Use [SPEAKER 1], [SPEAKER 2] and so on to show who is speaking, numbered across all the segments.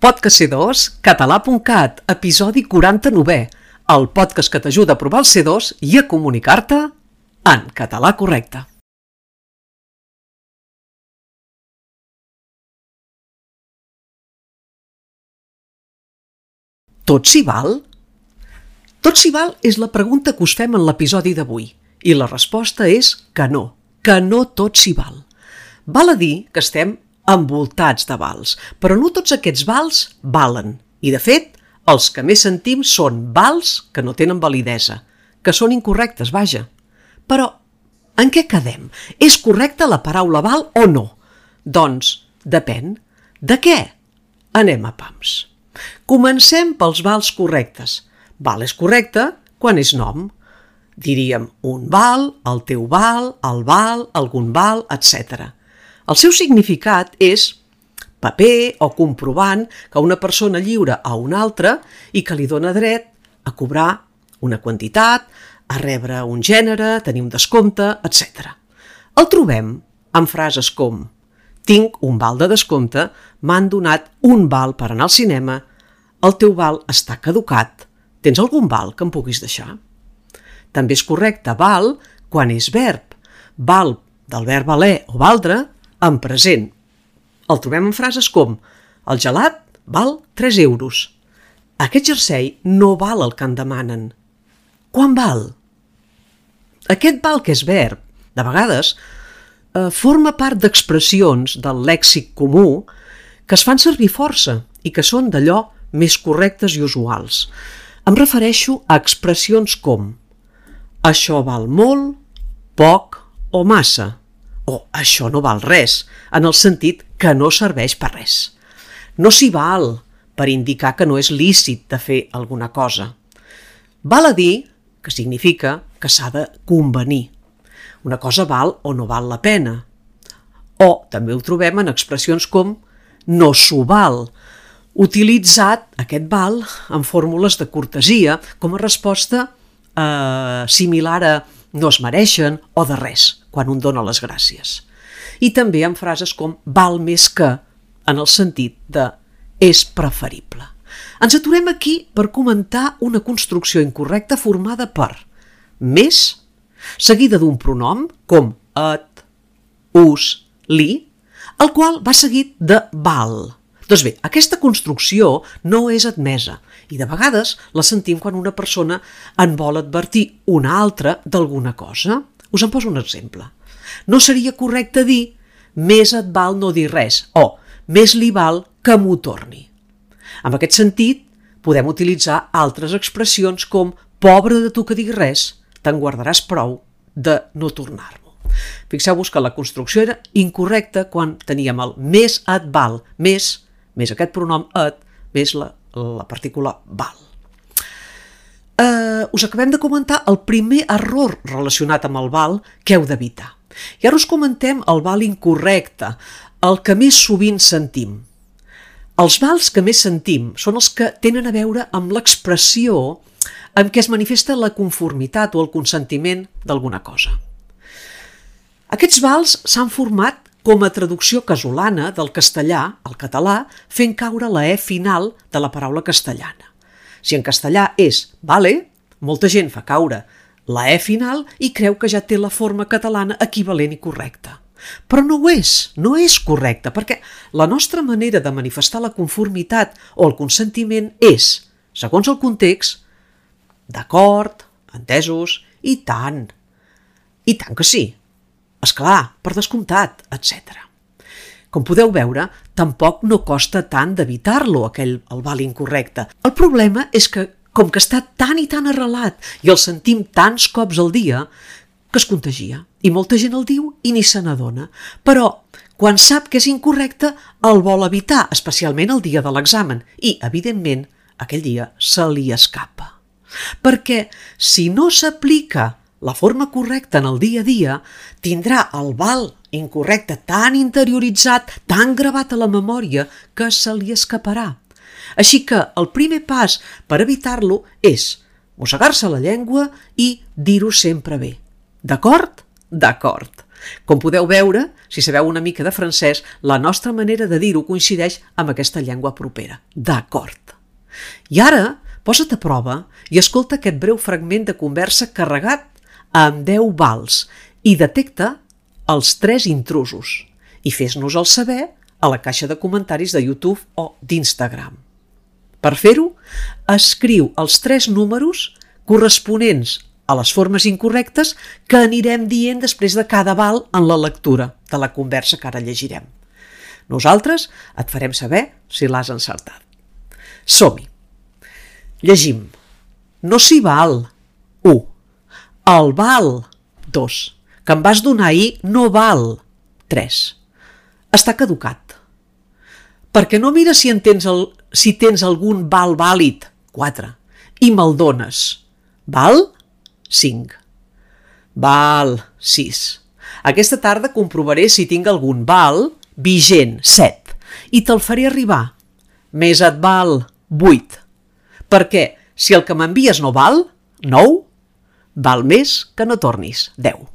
[SPEAKER 1] Podcast C2, català.cat, episodi 49, el podcast que t'ajuda a provar el C2 i a comunicar-te en català correcte. Tot s'hi val? Tot s'hi val és la pregunta que us fem en l'episodi d'avui i la resposta és que no, que no tot s'hi val. Val a dir que estem envoltats de vals, però no tots aquests vals valen. I, de fet, els que més sentim són vals que no tenen validesa, que són incorrectes, vaja. Però, en què quedem? És correcta la paraula val o no? Doncs, depèn. De què? Anem a pams. Comencem pels vals correctes. Val és correcte quan és nom. Diríem un val, el teu val, el val, algun val, etc. El seu significat és paper o comprovant que una persona lliure a una altra i que li dona dret a cobrar una quantitat, a rebre un gènere, tenir un descompte, etc. El trobem en frases com tinc un val de descompte, m'han donat un val per anar al cinema, el teu val està caducat, tens algun val que em puguis deixar? També és correcte val quan és verb. Val del verb valer o valdre en present. El trobem en frases com el gelat val 3 euros. Aquest jersei no val el que en demanen. Quan val? Aquest val que és verb, de vegades, eh, forma part d'expressions del lèxic comú que es fan servir força i que són d'allò més correctes i usuals. Em refereixo a expressions com això val molt, poc o massa o això no val res, en el sentit que no serveix per res. No s'hi val per indicar que no és lícit de fer alguna cosa. Val a dir que significa que s'ha de convenir. Una cosa val o no val la pena. O també ho trobem en expressions com no s'ho val, utilitzat aquest val en fórmules de cortesia com a resposta eh, similar a no es mereixen o de res, quan un dona les gràcies. I també en frases com val més que, en el sentit de és preferible. Ens aturem aquí per comentar una construcció incorrecta formada per més, seguida d'un pronom com et, us, li, el qual va seguit de val. Doncs bé, aquesta construcció no és admesa i de vegades la sentim quan una persona en vol advertir una altra d'alguna cosa. Us en poso un exemple. No seria correcte dir més et val no dir res o més li val que m'ho torni. En aquest sentit, podem utilitzar altres expressions com pobre de tu que diguis res, te'n guardaràs prou de no tornar-m'ho. Fixeu-vos que la construcció era incorrecta quan teníem el més et val, més, més aquest pronom et, més la la partícula val. Uh, us acabem de comentar el primer error relacionat amb el val que heu d'evitar. I ara us comentem el val incorrecte, el que més sovint sentim. Els vals que més sentim són els que tenen a veure amb l'expressió en què es manifesta la conformitat o el consentiment d'alguna cosa. Aquests vals s'han format com a traducció casolana del castellà al català fent caure la E final de la paraula castellana. Si en castellà és vale, molta gent fa caure la E final i creu que ja té la forma catalana equivalent i correcta. Però no ho és, no és correcte, perquè la nostra manera de manifestar la conformitat o el consentiment és, segons el context, d'acord, entesos, i tant. I tant que sí, és clar, per descomptat, etc. Com podeu veure, tampoc no costa tant d'evitar-lo, aquell el val incorrecte. El problema és que, com que està tan i tan arrelat i el sentim tants cops al dia, que es contagia. I molta gent el diu i ni se n'adona. Però, quan sap que és incorrecte, el vol evitar, especialment el dia de l'examen. I, evidentment, aquell dia se li escapa. Perquè, si no s'aplica la forma correcta en el dia a dia tindrà el val incorrecte tan interioritzat, tan gravat a la memòria, que se li escaparà. Així que el primer pas per evitar-lo és mossegar-se la llengua i dir-ho sempre bé. D'acord? D'acord. Com podeu veure, si sabeu una mica de francès, la nostra manera de dir-ho coincideix amb aquesta llengua propera. D'acord. I ara, posa't a prova i escolta aquest breu fragment de conversa carregat amb 10 vals i detecta els tres intrusos i fes-nos-el saber a la caixa de comentaris de YouTube o d'Instagram. Per fer-ho, escriu els tres números corresponents a les formes incorrectes que anirem dient després de cada val en la lectura de la conversa que ara llegirem. Nosaltres et farem saber si l'has encertat. Som-hi. Llegim. No s'hi val. 1. El val. 2. Que em vas donar ahir no val. 3. Està caducat. Per què no mires si, en tens, el, si tens algun val vàlid? 4. I me'l dones. Val? 5. Val, 6. Aquesta tarda comprovaré si tinc algun val vigent, 7, i te'l faré arribar. Més et val 8. Perquè si el que m'envies no val, 9, val més que no tornis, 10.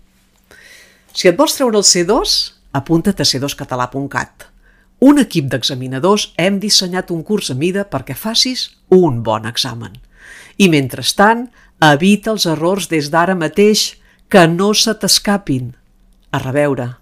[SPEAKER 1] Si et vols treure el C2, apunta't a c2català.cat. Un equip d'examinadors hem dissenyat un curs a mida perquè facis un bon examen. I mentrestant, Evita els errors des d'ara mateix, que no se t'escapin. A reveure.